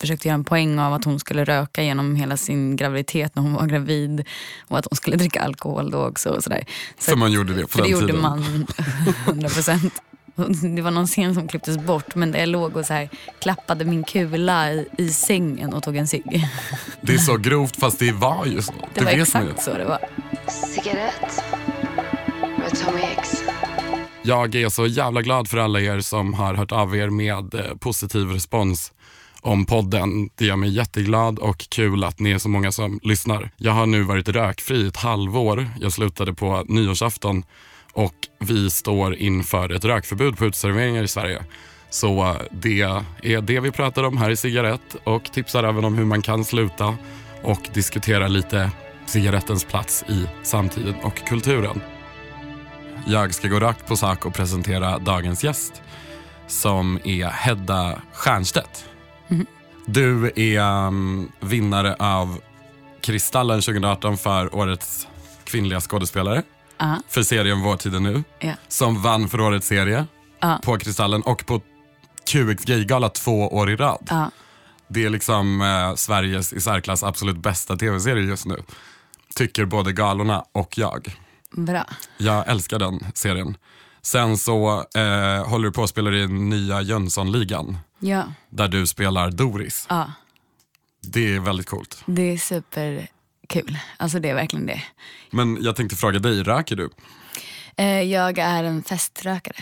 Försökte göra en poäng av att hon skulle röka genom hela sin graviditet när hon var gravid och att hon skulle dricka alkohol då också. Och sådär. Så För man gjorde det på för den det gjorde tiden. man 100 procent. Det var någon scen som klipptes bort men där jag låg och så här, klappade min kula i, i sängen och tog en cigg. Det är så grovt fast det var ju så. Det, var vet man exakt så det var. Cigarette med Tommy X. Jag är så jävla glad för alla er som har hört av er med eh, positiv respons om podden. Det gör mig jätteglad och kul att ni är så många som lyssnar. Jag har nu varit rökfri i ett halvår. Jag slutade på nyårsafton och vi står inför ett rökförbud på uteserveringar i Sverige. Så eh, det är det vi pratar om här i Cigarett och tipsar även om hur man kan sluta och diskutera lite cigarettens plats i samtiden och kulturen. Jag ska gå rakt på sak och presentera dagens gäst som är Hedda Stiernstedt. Du är um, vinnare av Kristallen 2018 för årets kvinnliga skådespelare Ja. för serien Vår tid är nu. Ja. Som vann för årets serie Ja. på Kristallen och på QX Gaygala två år i rad. Ja. Det är liksom eh, Sveriges i särklass absolut bästa tv-serie just nu. Tycker både galorna och jag. Bra. Jag älskar den serien. Sen så eh, håller du på att spela i nya Jönssonligan Ja. där du spelar Doris. ja, Det är väldigt coolt. det är superkul. Alltså det är verkligen det. Men jag tänkte fråga dig, röker du? Eh, Jag är en feströkare.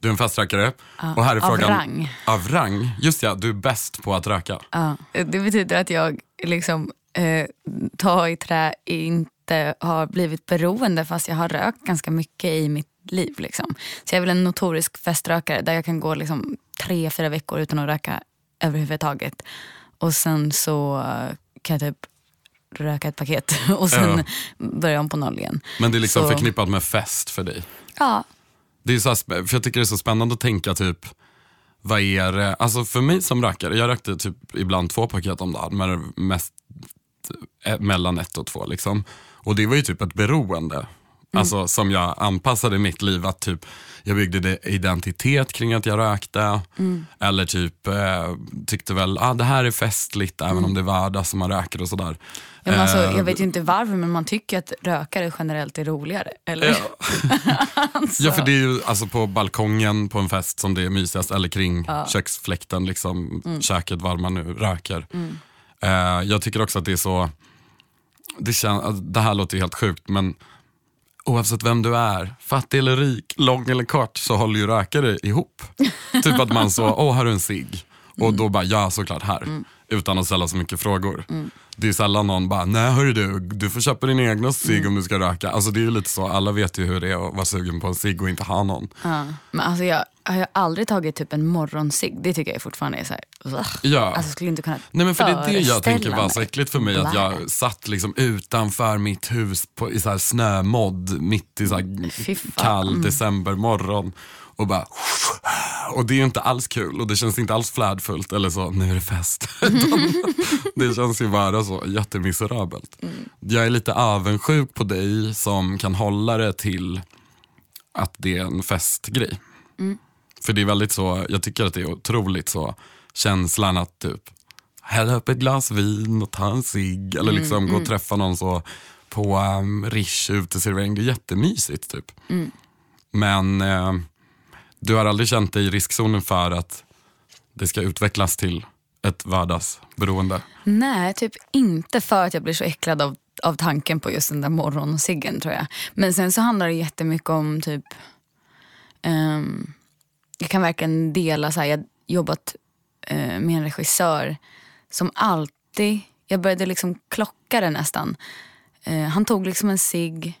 Du är en feströkare. och här är av frågan, rang. Av rang? Just ja, du är bäst på att röka. Ja. Det betyder att jag liksom eh, tar i trä inte har blivit beroende fast jag har rökt ganska mycket i mitt liv. Liksom. Så jag är väl en notorisk feströkare där jag kan gå liksom, tre, fyra veckor utan att röka överhuvudtaget. Och sen så eh, kan jag typ röka ett paket och sen Ja. börja om på noll igen. Men det är liksom Så- förknippat med fest för dig. Ja, Det är så här, för jag tycker det är så spännande att tänka typ, vad är det, alltså för mig som rökare, jag rökte typ ibland två paket om dagen, men mest eh, mellan ett och två liksom. Och det var ju typ ett beroende. Alltså som jag anpassade mitt liv att typ jag byggde identitet kring att jag rökte. Eller typ eh, tyckte väl, ah, det här är festligt även om det är vardag som man röker och sådär. ja alltså, Eh, jag vet ju inte varför men man tycker att rökare generellt är roligare. Eller? Ja. ja för det är ju alltså på balkongen på en fest som det är mysigast eller kring köksfläkten, liksom, köket var man nu röker. Eh, jag tycker också att det är så, det, kän, alltså, det här låter ju helt sjukt men oavsett vem du är, fattig eller rik, lång eller kort så håller ju rökare ihop. typ att man så, åh har du en cigg? Och då bara, ja såklart här. Utan att ställa så mycket frågor. Det är sällan någon bara, nej hörru du, du får köpa din egna cigg om du ska röka. Alltså det är ju lite så, alla vet ju hur det är att vara sugen på en cigg och inte ha någon. Ja. Men alltså jag har ju aldrig tagit typ en morgonsig. Det tycker jag fortfarande är så här, ugh. Ja. Alltså jag skulle inte kunna Nej men för det är det jag tänker var så äckligt för mig. Att jag satt liksom utanför mitt hus på, i så här snömodd mitt i så fan. kall Mm. decembermorgon. Och bara och det är ju inte alls kul och det känns inte alls flärdfullt eller så, nu är det fest. Det känns ju bara så jättemiserabelt. Mm. Jag är lite avundsjuk på dig som kan hålla det till att det är en festgrej. Mm. För det är väldigt så, jag tycker att det är otroligt så känslan att typ hälla upp ett glas vin och ta en cigg eller liksom gå och träffa någon så på um, Rish uteservering. Det är jättemysigt typ. Men eh, du har aldrig känt dig i riskzonen för att det ska utvecklas till ett vardagsberoende? Nej, typ inte för att jag blir så äcklad av, av tanken på just den där morgonsiggen tror jag. Men sen så handlar det jättemycket om typ, ehm, jag kan verkligen dela, så här, jag jobbat eh, med en regissör som alltid, jag började liksom klocka det nästan. Eh, han tog liksom en cigg,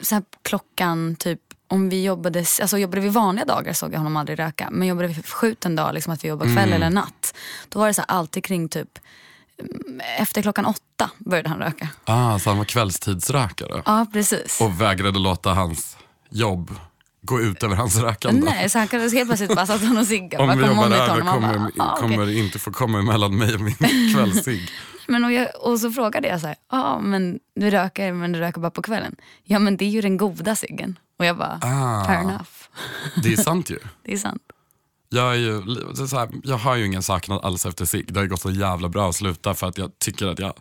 så här klockan typ om vi jobbade, alltså jobbade vi vanliga dagar såg jag honom aldrig röka. Men jobbade vi förskjut en dag, liksom att vi jobbar kväll Mm. eller natt. Då var det så alltid kring typ mm, efter klockan åtta började han röka. Ah, så han var kvällstidsrökare Ja precis. och vägrade låta hans jobb gå ut över hans rökande? Nej, så han kan helt plötsligt bara satt han och ciggade. Om vi jobbar över kommer, bara, ah, kommer det inte få komma emellan mig och min kvällscigg. Men och, jag, och så frågade jag så här, ja men du röker men du röker bara på kvällen. Ja men det är ju den goda ciggen. Och jag bara, Ah. fair enough. Det är sant ju. Det är sant. Jag, är ju, så här, jag har ju ingen saknad alls efter cigg. Det har ju gått så jävla bra att sluta för att jag tycker att jag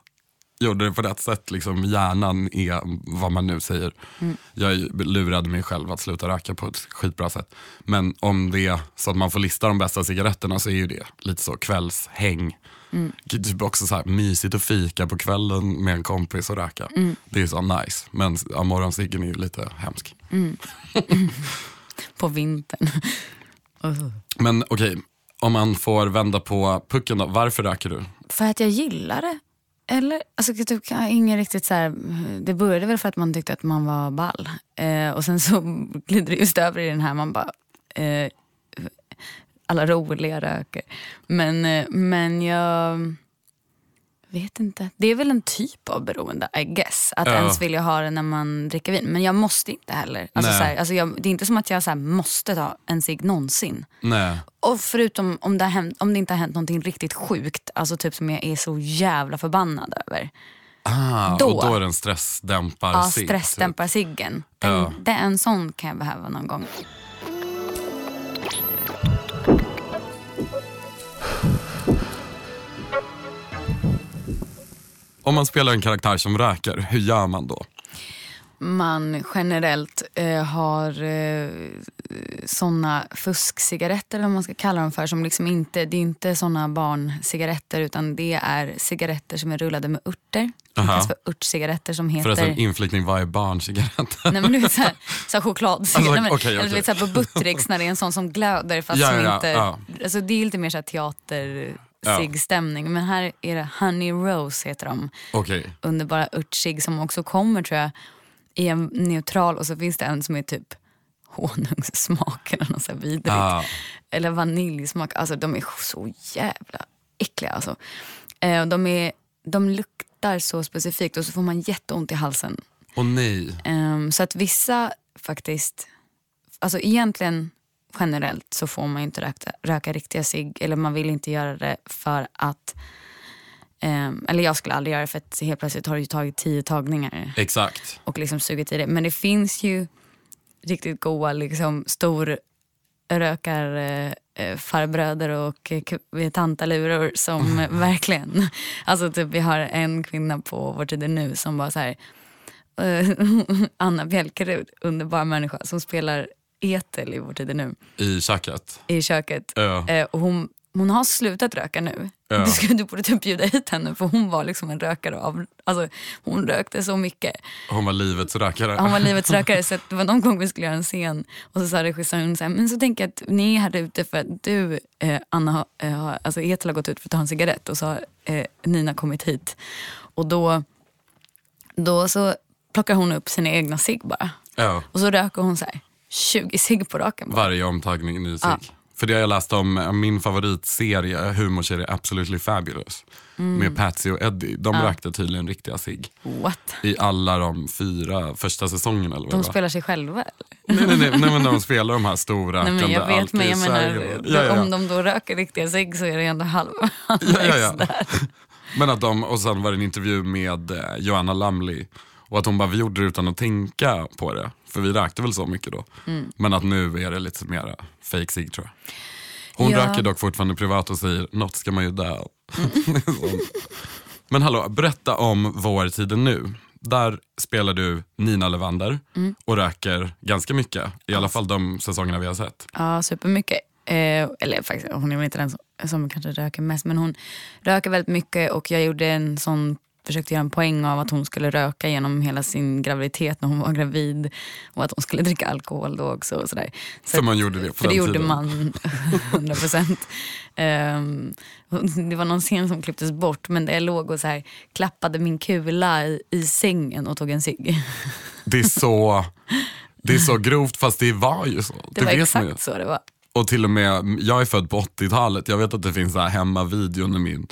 gjorde det på rätt sätt. Liksom, hjärnan är vad man nu säger. Jag är ju- lurade mig själv att sluta röka på ett skitbra sätt. Men om det är så att man får lista de bästa cigaretterna så är ju det lite så kvällshäng. Typ också så här, mysigt att fika på kvällen med en kompis och röka. Det är så nice. Men ja, morgonciggen är ju lite hemsk. På vintern. Men okej, om man får vända på pucken då. Varför röker du? För att jag gillar det. Eller, alltså typ, ingen riktigt så här, det började väl för att man tyckte att man var ball. Eh, och sen så glider det just över i den här, man bara, eh, alla roliga röker. Men, eh, men jag vet inte. Det är väl en typ av beroende, I guess. Att Ja. ens vilja ha det när man dricker vin. Men jag måste inte heller. Alltså, så här, alltså jag, det är inte som att jag så här, måste ta en cigg någonsin. Nej. Och förutom om det, hänt, om det inte har hänt någonting riktigt sjukt, alltså typ som jag är så jävla förbannad över. Ah, Då. Och då är det en stressdämpar Ja, cigg, stressdämpar ciggen. Den, Ja. det, en sån kan jag behöva någon gång. Om man spelar en karaktär som röker, hur gör man då? Man generellt eh, har eh, såna fuskcigaretter, eller vad man ska kalla dem för, som liksom inte, det är inte såna barncigaretter utan det är cigaretter som är rullade med örter. Det kallas för örtcigaretter som heter... Förresten, inflikning, vad är barncigarett? Nej men du vet såhär, såhär chokladcigaretter. Alltså, men- okej, Eller du vet såhär på Buttericks när det är en sån som glöder fast Ja, som ja, inte... ja. Alltså det är lite mer såhär teater Ja. stämning Men här är det Honey Rose heter de. Okej, Underbara örtsig som också kommer tror jag i en neutral och så finns det en som är typ honungssmak eller något så här vidrigt. Ah. Eller vaniljsmak. Alltså de är så jävla äckliga alltså. Eh, de, är, de luktar så specifikt och så får man jätteont i halsen. och nej. Ehm, så att vissa faktiskt, alltså egentligen generellt så får man inte röka, röka riktiga cigg eller man vill inte göra det för att, ehm, eller jag skulle aldrig göra det för att helt plötsligt har ju tagit tio tagningar Exakt. och liksom sugit i det. Men det finns ju riktigt goa liksom stor rökar eh, eh, farbröder och eh, tantaluror som verkligen, alltså typ vi har en kvinna på Vår tid nu som bara så här eh, Anna Bjälkerud, underbar människa som spelar Etel i Vår tid nu I köket. i köket. Ja. Eh, och hon, hon har slutat röka nu. Ja. Du, ska, du borde typ bjuda hit henne för hon var liksom en rökare av, alltså hon rökte så mycket. Hon var livets rökare. Han var livets rökare så att det var någon gång vi skulle göra en scen och så sa regissören så här, men så tänker jag att ni är här ute för att du, eh, Anna, har- eh, alltså Ethel har gått ut för att ta en cigarett och så har eh, Nina kommit hit. Och då, då så plockar hon upp sina egna cigg bara. Ja. Och så röker hon så här 20 cigg på raken. Bara. Varje omtagning ny cigg. Ja. För det har jag läst om, eh, min favoritserie, humorserie Absolutely Fabulous. Med Patsy och Eddie. De rökte tydligen riktiga cigg. What? I alla de fyra första säsongerna. Eller vad De spelar sig själva eller? Nej, nej, nej, nej men de spelar de här stora Nej, men jag vet, men jag menar, ja, ja. om de då röker riktiga cigg så är det ändå halva ja, ja, ja. Men att de, och sen var det en intervju med eh, Joanna Lumley och att hon bara, vi gjorde det utan att tänka på det. För vi rökte väl så mycket då. Mm. Men att nu är det lite mer fake cigg tror jag. Hon Ja. röker dock fortfarande privat och säger, något ska man ju dö av." Mm. Men hallå, berätta om Vår tiden nu. Där spelar du Nina Levander Mm. och röker ganska mycket. I alla fall de säsongerna vi har sett. Ja, supermycket. Eh, eller faktiskt, hon är väl inte den som, som kanske röker mest, men hon röker väldigt mycket och jag gjorde en sån försökte göra en poäng av att hon skulle röka genom hela sin graviditet när hon var gravid och att hon skulle dricka alkohol då också. Och sådär. Så För man gjorde det på För den det gjorde tiden. man 100 procent. Ehm, det var någon scen som klipptes bort men där jag låg och så här, klappade min kula i, i sängen och tog en cigg. Det är så, det är så grovt fast det var ju så. Det, var man ju. exakt så det var. Och till och med, jag är född på 80-talet, jag vet att det finns så här hemma-video när min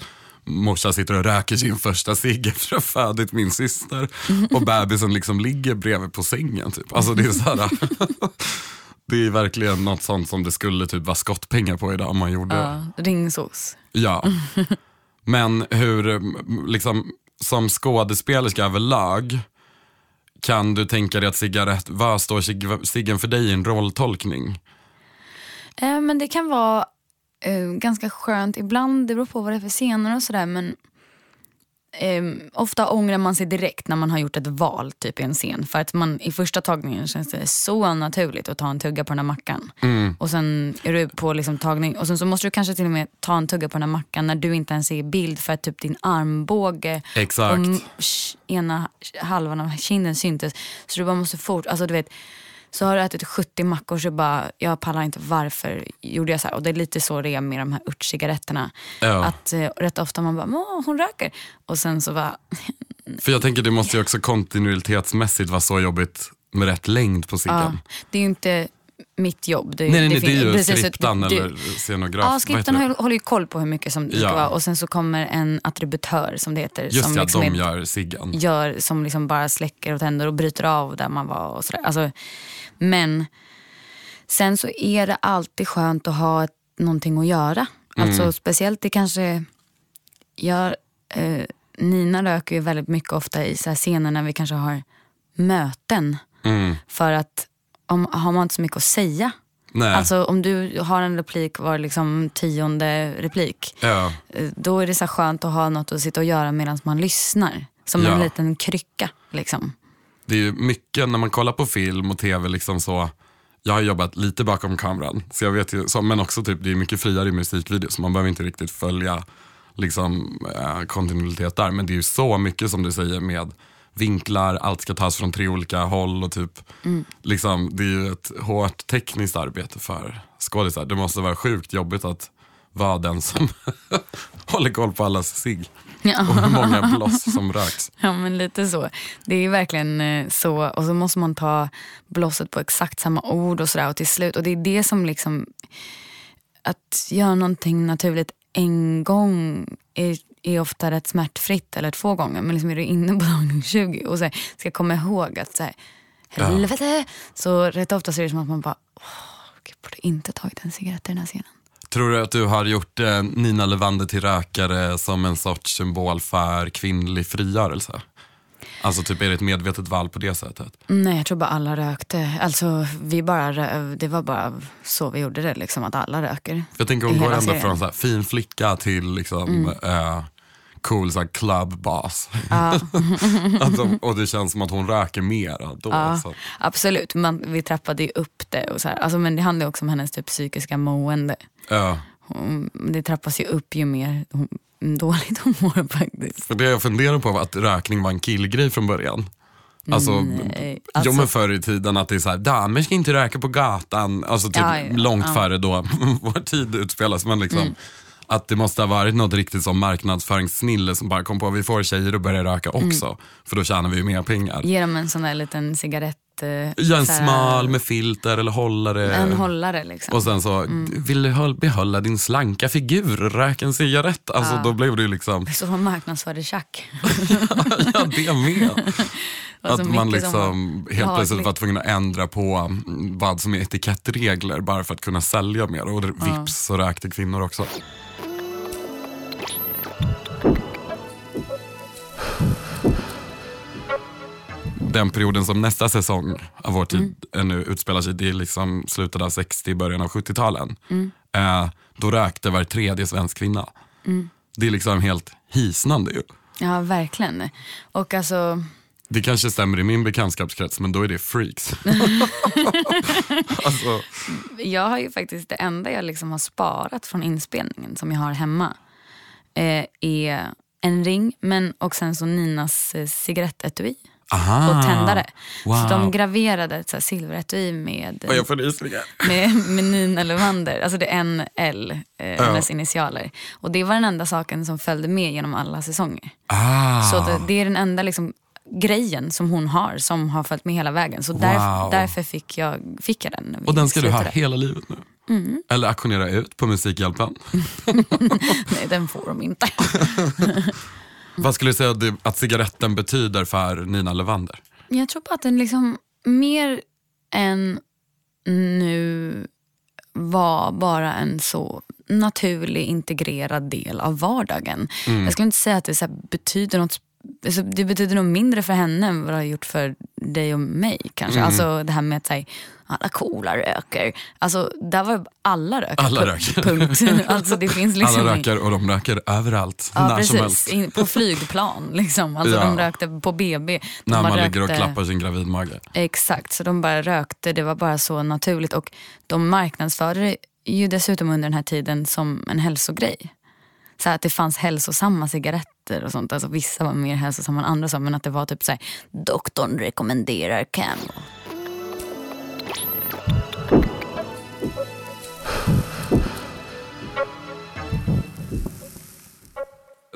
morsa sitter och röker sin första cigg efter att ha födit min syster och bebisen liksom ligger bredvid på sängen. Typ. Alltså det är så här, Det är verkligen något sånt som det skulle typ vara skottpengar på idag om man gjorde. Ja, ringsås. Ja. Men hur, liksom, som skådespelerska överlag, kan du tänka dig att cigarett, vad står cig- ciggen för dig i en rolltolkning? Eh, men det kan vara eh, ganska skönt ibland. Det beror på vad det är för scener och sådär. Men eh, ofta ångrar man sig direkt när man har gjort ett val typ i en scen. För att man i första tagningen känns det så naturligt att ta en tugga på den här mackan. Och sen är du på liksom tagning och sen så måste du kanske till och med ta en tugga på den här mackan när du inte ens är i bild för att typ din armbåge Exakt. och ena halvan av kinden syntes. Så du bara måste fort, alltså du vet så har du ätit 70 mackor så bara, jag pallar inte varför gjorde jag så här. Och det är lite så det är med de här örtcigaretterna. Ja. Att eh, rätt ofta man bara, "Åh, hon röker. Och sen så bara, För jag tänker det måste ju också kontinuitetsmässigt vara så jobbigt med rätt längd på ciggen. ja, det är ju inte mitt jobb. Det, Nej, nej, nej, det är ju skriptan eller scenograf. Ja, skriptan det? håller, ju koll på hur mycket som det ska Ja. vara. Och sen så kommer en attributör som det heter. Just som det, liksom de är- gör ciggen. gör som liksom bara släcker och tänder och bryter av där man var och sådär. Alltså, men sen så är det alltid skönt att ha ett, någonting att göra. Alltså speciellt det kanske, jag, eh, Nina röker ju väldigt mycket ofta i så här scener när vi kanske har möten. Mm. För att om, har man inte så mycket att säga. Nej. Alltså om du har en replik var liksom tionde replik. ja. Då är det så skönt att ha något att sitta och göra medan man lyssnar. Som Ja. en liten krycka. Liksom. Det är ju mycket när man kollar på film och tv liksom så. Jag har jobbat lite bakom kameran, så jag vet ju, så, men också typ, det är mycket friare i musikvideos. så Man behöver inte riktigt följa liksom, eh, kontinuitet där. Men det är ju så mycket som du säger med vinklar, allt ska tas från tre olika håll. Och typ, liksom, det är ju ett hårt tekniskt arbete för skådisar. Det måste vara sjukt jobbigt att vara den som håller koll på allas cigg. Och hur många bloss som röks. Ja men lite så. Det är verkligen eh, så. Och så måste man ta blåset på exakt samma ord och sådär. Och till slut. Och det är det som liksom. Att göra någonting naturligt en gång är, är ofta rätt smärtfritt. Eller två gånger. Men liksom är du inne på dag 20 och så ska komma ihåg att så här, helvete. Så rätt ofta så är det som att man bara. Åh, jag borde inte tagit en cigarett i den här scenen. Tror du att du har gjort eh, Nina Levander till rökare som en sorts symbol för kvinnlig frigörelse? Alltså typ är det ett medvetet val på det sättet? Nej, jag tror bara alla rökte. Alltså, vi bara, det var bara så vi gjorde det, liksom, att alla röker. Jag tänker hon går ändå serien. från så här, fin flicka till liksom eh, cool så här, club boss. alltså, och det känns som att hon röker mer då. Så. absolut, Man, vi trappade ju upp det. Och så här. Alltså, men det handlar också om hennes typ, psykiska mående. Ja. Hon, det trappas ju upp ju mer hon, dåligt hon mår faktiskt. För det jag funderar på var att rökning var en killgrej från början. Alltså, Nej, jo alltså- men förr i tiden att det är så här, damer ska inte röka på gatan. Alltså typ Ja, ja, långt ja. före då vår tid utspelas. Men liksom, att det måste ha varit något riktigt som marknadsföringssnille som bara kom på att vi får tjejer att börja röka också. För då tjänar vi ju mer pengar. Ge dem en sån där liten cigarett. Eh, Ja, en smal med filter eller hållare. En hållare liksom. Och sen så, vill du håll- behålla din slanka figur, rök en cigarett. Alltså då blev det ju liksom, Så hon marknadsförde tjack. ja det med. Att man liksom helt plötsligt lagligt. var tvungen att ändra på mm, vad som är etikettregler bara för att kunna sälja mer. Och vips så rökte kvinnor också. Den perioden som nästa säsong av vår tid Mm. nu utspelar sig, det är liksom slutet av 60, början av 70-talen. Mm. Eh, då rökte var tredje svensk kvinna. Mm. Det är liksom helt hisnande ju. Ja, verkligen. Och alltså, Det kanske stämmer i min bekantskapskrets men då är det freaks. alltså, jag har ju faktiskt det enda jag liksom har sparat från inspelningen som jag har hemma eh, är en ring men och sen så Ninas eh, cigarettetui aha. och tändare. Så Wow. de graverade ett så silveretui med, jag får med, med Nina Levander. Alltså det är en L, eh, hennes initialer. Och det var den enda saken som följde med genom alla säsonger. Ah. Så det, det är den enda liksom, grejen som hon har som har följt med hela vägen. Så där, Wow. därför fick jag, fick jag den. och den ska du ha hela livet nu? Mm. Eller auktionera ut på Musikhjälpen? Nej, den får de inte. Vad skulle du säga att, cigaretten betyder för Nina Levander? Jag tror bara att den liksom mer än nu var bara en så naturlig integrerad del av vardagen. Jag skulle inte säga att det så här betyder något Alltså det betyder nog mindre för henne än vad det har gjort för dig och mig kanske. Alltså det här med att säga, alla coola röker. Alltså där var alla röker. Alla röker. Punkt. alltså det finns liksom Alla röker och de röker överallt. Ja, när som precis. helst. In, på flygplan. Liksom. Alltså, Ja. De rökte på BB. De När man ligger och rökte- klappar sin gravidmage. Exakt, så de bara rökte. Det var bara så naturligt. Och de marknadsförde det ju dessutom under den här tiden som en hälsogrej. Så att det fanns hälsosamma cigaretter och sånt. Alltså vissa var mer hälsosamma än andra. Men att det var typ så här, doktorn rekommenderar Camel.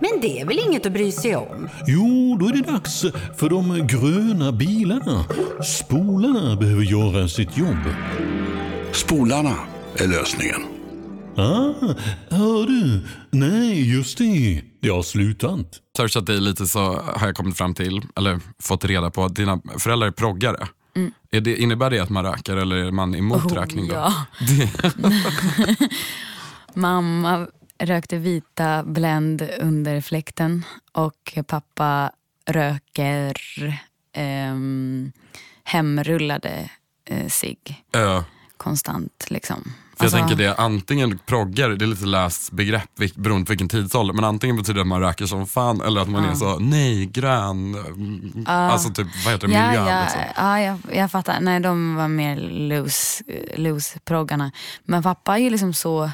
Men det är väl inget att bry sig om? Jo, då är det dags för de gröna bilarna. Spolarna behöver göra sitt jobb. Spolarna är lösningen. Ah, hör du? Nej, just det. Det har slutat. searchat dig lite så har jag kommit fram till, eller fått reda på att dina föräldrar är proggare. Är det, innebär det att man röker eller är man emot Oh, rökning då? ja. Mamma rökte vita Blend under fläkten och pappa röker um, hemrullade eh, cigg Ö. konstant. Liksom. För Alltså, jag tänker det, antingen proggar, det är lite löst begrepp vil- beroende på vilken tidsålder, men antingen betyder det att man röker som fan eller att man är så, nej, grön, mm, alltså typ, vad heter det, Ja, miljö ja, liksom. ja jag, jag fattar. Nej, de var mer loose, loose proggarna. Men pappa är ju liksom så...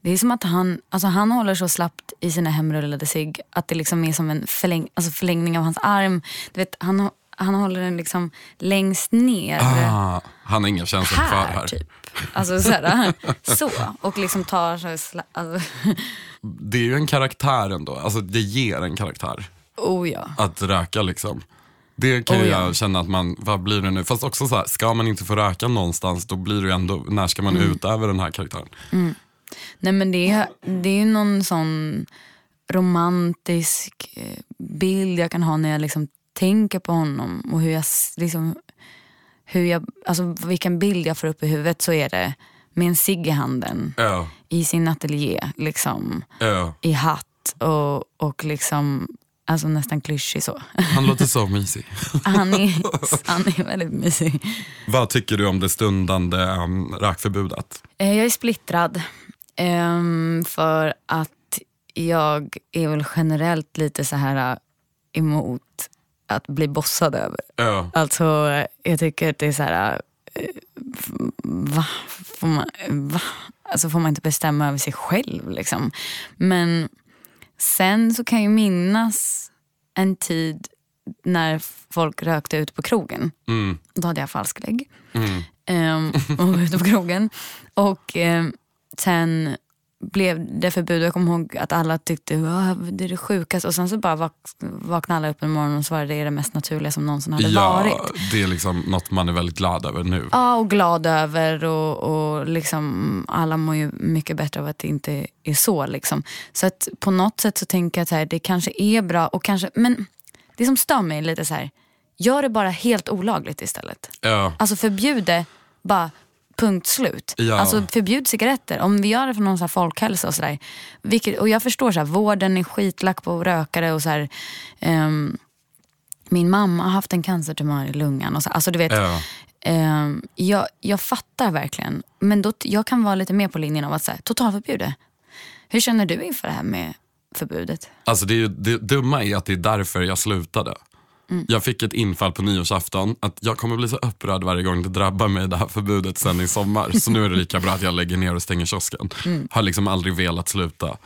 Det är som att han, alltså han håller så slappt i sina hemrullade cigg att det liksom är som en förläng, alltså förlängning av hans arm. Du vet, han, han håller den liksom längst ner. Ah, han har inga känslor kvar här, här. typ. Alltså såhär, så. Och liksom tar så sla, alltså, Det är ju en karaktär ändå, alltså det ger en karaktär Oh ja. att röka liksom. Det kan Oh, ja. jag känna att man, vad blir det nu? Fast också så här, ska man inte få röka någonstans då blir det ju ändå, när ska man Mm. utöva den här karaktären? Nej men det är, det är någon sån romantisk eh, bild jag kan ha när jag liksom tänker på honom och hur jag, liksom, hur jag, alltså vilken bild jag får upp i huvudet så är det med en cigg i handen Ja, i sin ateljé, liksom, ja. i hatt och, och liksom, alltså nästan klyschig så. Han låter så mysig. Han är, han är väldigt mysig. Vad tycker du om det stundande um, rökförbudet? Eh, Jag är splittrad. Ehm, för att jag är väl generellt lite så här äh, emot att bli bossad över. Ja. Alltså jag tycker att det är så här, äh, va? Får man, va? Alltså får man inte bestämma över sig själv liksom. Men sen så kan jag minnas en tid när folk rökte ute på krogen. Mm. Då hade jag falsklägg. Mm. Ehm, och var ute på krogen. Och ehm, sen blev det förbud. Jag kommer ihåg att alla tyckte "Va, det är det sjukaste. Och sen så bara vak vaknade alla upp en morgon och så var det det mest naturliga som någonsin hade Ja, varit. det är liksom något man är väldigt glad över nu. Ja, och glad över och, och liksom, alla mår ju mycket bättre av att det inte är så. Liksom. Så att på något sätt så tänker jag att här, det kanske är bra, och kanske, men det som stör mig är lite så här, gör det bara helt olagligt istället. Ja. Alltså förbjud det, bara punkt slut. Ja. Alltså förbjud cigaretter. Om vi gör det för någon så här folkhälsa och sådär. Och jag förstår, så här, vården är skitlack på rökare och så här, ehm, min mamma har haft en cancertumör i lungan. Och så, alltså du vet, Ja. ehm, jag, jag fattar verkligen. Men då, jag kan vara lite mer på linjen av att så här, totalförbjuda. Hur känner du inför det här med förbudet? Alltså det, är ju, det dumma är att det är därför jag slutade. Jag fick ett infall på nyårsafton att jag kommer bli så upprörd varje gång det drabbar mig det här förbudet sen i sommar. Så nu är det lika bra att jag lägger ner och stänger kiosken. Har liksom aldrig velat sluta.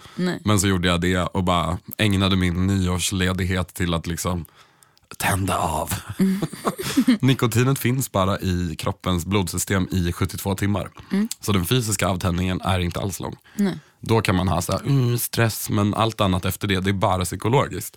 Men så gjorde jag det och bara ägnade min nyårsledighet till att liksom tända av. Nikotinet finns bara i kroppens blodsystem i 72 timmar. Så den fysiska avtändningen är inte alls lång. Då kan man ha så här, mm, stress men allt annat efter det, det är bara psykologiskt.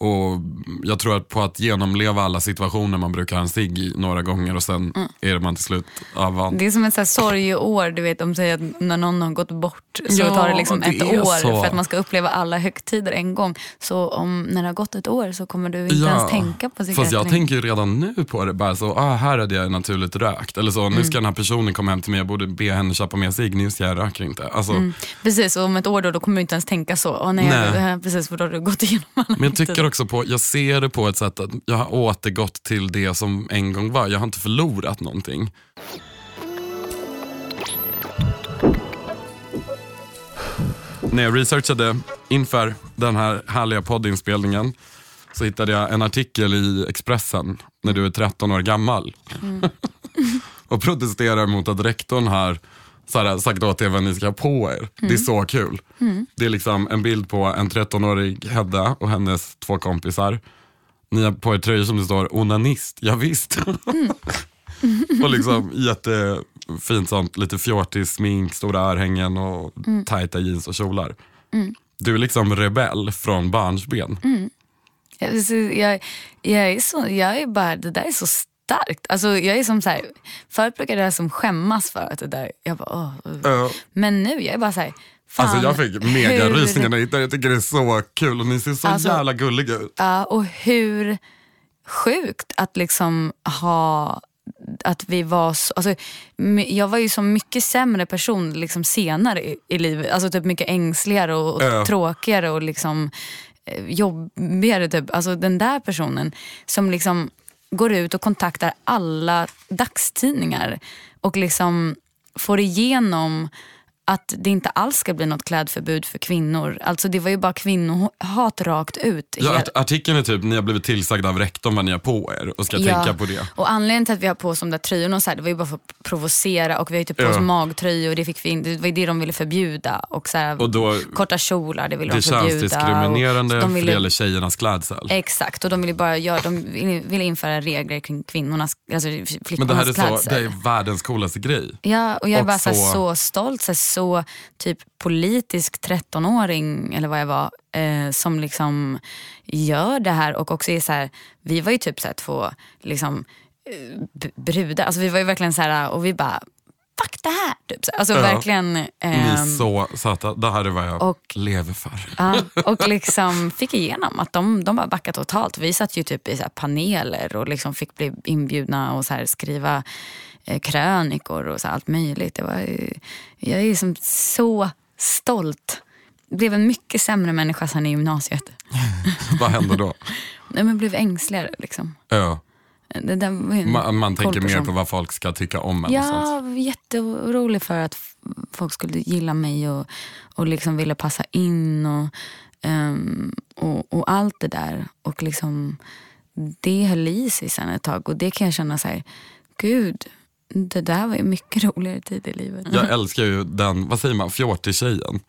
Mm. Och jag tror att på att genomleva alla situationer man brukar ha en cigg några gånger och sen Mm. är man till slut avvand. Det är som ett så här sorgeår, du vet de säger att när någon har gått bort så Ja, tar det liksom det ett är år så. för att man ska uppleva alla högtider en gång. Så om, när det har gått ett år så kommer du inte Ja, ens tänka på cigaretter. Fast jag tänker ju redan nu på det, bara så, ah, här hade jag naturligt rökt. Eller så, Mm. nu ska den här personen komma hem till mig, jag borde be henne köpa mer cigg, just jag röker inte. Alltså, Mm. Precis, och om ett år då, då kommer du inte ens tänka så. Åh, nej, Nej. Precis, för då har du gått igenom alla Men jag tycker också på, jag ser det på ett sätt att jag har återgått till det som en gång var. Jag har inte förlorat någonting. När jag researchade inför den här härliga poddinspelningen så hittade jag en artikel i Expressen när du är 13 år gammal. och protesterar mot att rektorn har så här, sagt åt er vad ni ska ha på er. Det är så kul. Det är liksom en bild på en 13-årig Hedda och hennes två kompisar. Ni har på er tröjor som det står onanist, ja, visst. och liksom jättefint sånt, lite fjortis smink, stora örhängen och tajta jeans och kjolar. Du är liksom rebell från barnsben. Så jag, jag, är så, jag är bara, det där är så starkt. Alltså, jag är som så här, förut brukade jag som skämmas för att det där, jag bara, åh. Ja. Men nu, jag är bara så här, fan, Alltså jag fick megarysningar när jag hittade. Jag tycker det är så kul och ni ser så Alltså- jävla gulliga ut. Ja, och hur sjukt att liksom ha att vi var så, alltså, jag var ju så mycket sämre person liksom senare i, i livet. Alltså typ mycket ängsligare och, och Ja. tråkigare och liksom eh, jobbigare. Typ. Alltså den där personen som liksom går ut och kontaktar alla dagstidningar och liksom får igenom att det inte alls ska bli något klädförbud för kvinnor. Alltså det var ju bara kvinnohat rakt ut. Ja, artikeln är typ, ni har blivit tillsagda av rektorn vad ni har på er och ska tänka på det. Och anledningen till att vi har på oss de där tröjorna och så här, det var ju bara för att provocera och vi har ju typ på Ja. oss magtröjor och det fick vi in, det var ju det de ville förbjuda. Och så här, Och då, korta kjolar, det ville det de förbjuda. diskriminerande och för de det ville, gäller tjejernas klädsel. Exakt, och de ville bara göra, de ville, införa regler kring kvinnornas, alltså Men det flickornas här är, så, klädsel. det är världens coolaste grej. Ja, och jag är Och bara så, så- så stolt, så, här, så typ politisk 13-åring eller vad jag var eh, som liksom gör det här och också är så här, vi var ju typ så här, två liksom, eh, brudar, alltså vi var ju verkligen så här och vi bara fuck det här. Typ. så. Alltså Ja. verkligen. Ni ehm, är så söta, det här är vad jag och- lever för. Ja, och liksom fick igenom att de, de bara backade totalt. Vi satt ju typ i så paneler och liksom fick bli inbjudna och så skriva krönikor och så allt möjligt. Det var, jag är liksom så stolt. Blev en mycket sämre människa sen i gymnasiet. vad händer då? Nej, men blev ängsligare liksom. Ja. Man, man tänker mer på vad folk ska tycka om en Ja, jätteorolig för att folk skulle gilla mig och, och liksom ville passa in och, ehm, och, och allt det där. Och liksom, det höll i sig sen ett tag och det kan jag känna så här, gud, det där var ju mycket roligare tid i livet. Jag älskar ju den, vad säger man, fjortis-tjejen.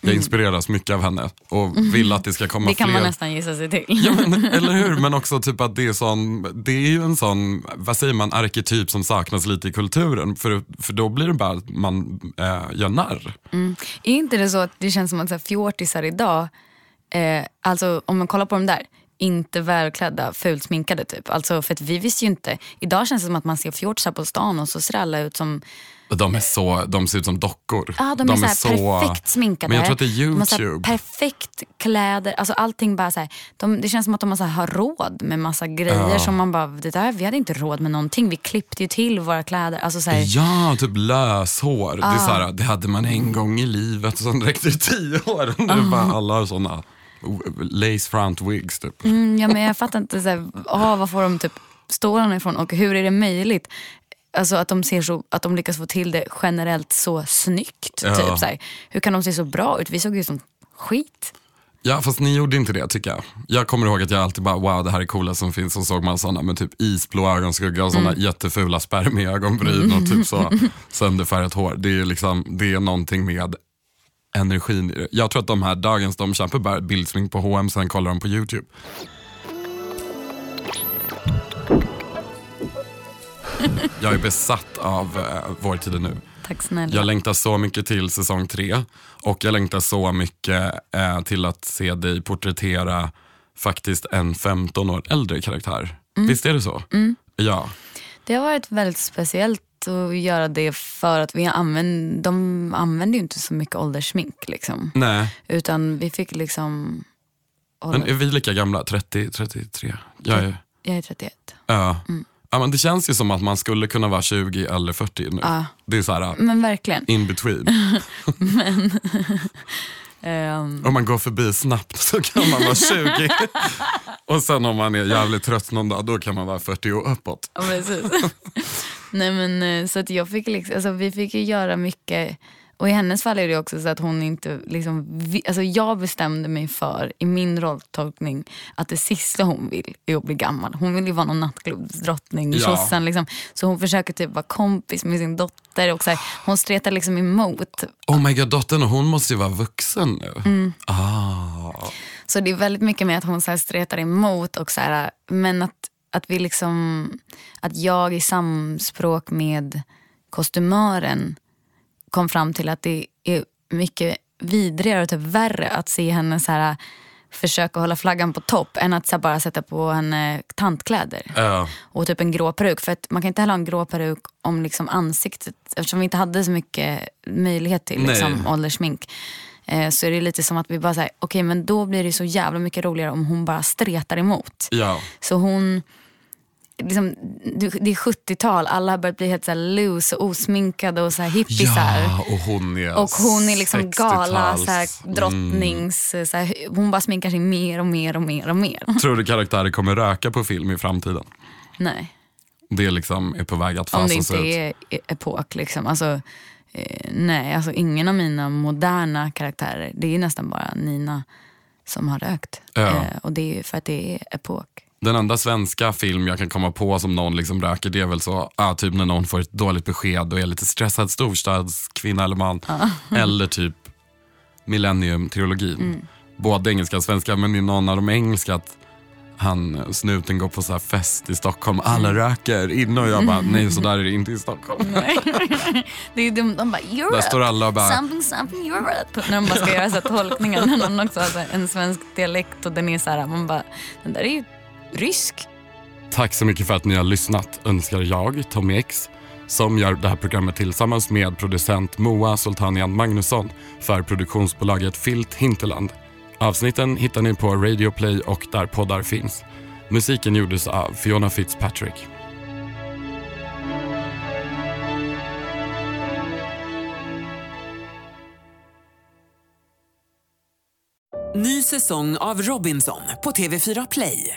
Jag Mm. inspireras mycket av henne och vill att det ska komma det kan fler. man nästan gissa sig till. Ja, men, eller hur? Men också typ att det är, sån, det är ju en sån, vad säger man, arketyp som saknas lite i kulturen. För, för då blir det bara att man äh, gör narr. Är inte det så att det känns som att så här, fjortisar idag, eh, alltså om man kollar på de där, inte välklädda, fult sminkade typ. Alltså för att vi visste ju inte, idag känns det som att man ser fjortisar på stan och så ser alla ut som De, är så, de ser ut som dockor. Ja, de, är, så här perfekt sminkade. Men jag tror att det är De så YouTube. perfekt kläder. Alltså allting bara så här, de, det känns som att de har, så här, har råd med massa grejer Ja. som man bara, det där, vi hade inte råd med någonting. Vi klippte ju till våra kläder. Alltså så här, Ja, typ löshår. Det, är så här, det hade man en gång i livet och sen räckte det tio år. Nu är bara alla har såna lace front wigs typ. mm, ja, men jag fattar inte, så här, var får de typ stålarna ifrån och hur är det möjligt? Alltså att de, ser så, att de lyckas få till det generellt så snyggt. Ja. Typ, så här. Hur kan de se så bra ut? Vi såg ju som skit. Ja fast ni gjorde inte det tycker jag. Jag kommer ihåg att jag alltid bara wow det här är coola som finns. Och såg man sådana med typ isblå ögonskugga och sådana Mm. jättefula spermieögonbryn och typ så sönderfärgat hår. Det är, liksom, det är någonting med energin i det. Jag tror att de här dagens de köper bara bildsmink på H&M sen kollar de på YouTube. Jag är besatt av uh, Vår tid nu. Tack snälla. Jag längtar så mycket till säsong tre och jag längtar så mycket eh, till att se dig porträttera faktiskt en 15 år äldre karaktär. Visst är det så? Ja. Det har varit väldigt speciellt att göra det för att vi använder, de använder ju inte så mycket ålderssmink. Liksom. Nej, Utan vi fick liksom... men är vi lika gamla? 30, 33? Jag är, Jag är 31. ja. Ja, men det känns ju som att man skulle kunna vara 20 eller 40 nu. Ja. Det är så här Men verkligen. in between. Ehm, Om man går förbi snabbt så kan man vara 20. och sen om man är jävligt trött någon dag, då kan man vara 40 och uppåt. Ja, precis. Nej, men, eh, så att jag fick liksom, alltså, vi fick ju göra mycket. Och i hennes fall är det också så att hon inte, liksom, alltså jag bestämde mig för i min rolltolkning att det sista hon vill är att bli gammal. Hon vill ju vara någon nattklubbsdrottning, Ja. liksom. Så hon försöker typ vara kompis med sin dotter och så här, hon stretar liksom emot. Oh my god, dottern hon måste ju vara vuxen nu. Mm. Ah. Så det är väldigt mycket med att hon så här stretar emot och så här, men att, att vi liksom, att jag i samspråk med kostymören kom fram till att det är mycket vidrigare och typ värre att se henne så här försöka hålla flaggan på topp än att så bara sätta på henne tantkläder Ja. och typ en grå peruk. För att man kan inte heller ha en grå peruk om liksom ansiktet, eftersom vi inte hade så mycket möjlighet till Nej. liksom, ålderssmink. Eh, så är det lite som att vi bara säger, okej men då blir det så jävla mycket roligare om hon bara stretar emot. ja. Så hon, liksom, det är 70-tal, alla har börjat bli helt så loose och osminkade och så här hippisar. Ja, och hon är Och hon är liksom gala, 60-tals. så här, drottnings, så här, hon bara sminkar sig mer och mer och mer och mer. Tror du karaktärer kommer röka på film i framtiden? Nej. Det liksom är på väg att Om det inte ut. är e- epok. Liksom. Alltså, eh, nej, alltså ingen av mina moderna karaktärer, det är nästan bara Nina som har rökt. Ja. Eh, och det är för att det är epok. Den enda svenska film jag kan komma på som någon liksom röker det är väl så, ah, typ när någon får ett dåligt besked och är lite stressad storstadskvinna eller man. Eller typ Millennium-trilogin. Mm. Både engelska och svenska men i någon av de engelska att han, snuten går på så här fest i Stockholm, alla Mm. röker inne och jag bara nej så där är det inte i Stockholm. det är de, de bara Europe, Där står alla och bara something something Europe. När de bara ska göra så här tolkningar. När någon också har en svensk dialekt och den är så här, man bara, den där är ju rysk. Tack så mycket för att ni har lyssnat önskar jag, Tommy X, som gör det här programmet tillsammans med producent Moa Sultanian Magnusson för produktionsbolaget Filt Hinterland. Avsnitten hittar ni på Radio Play och där poddar finns. Musiken gjordes av Fiona Fitzpatrick. Ny säsong av Robinson på TV4 Play.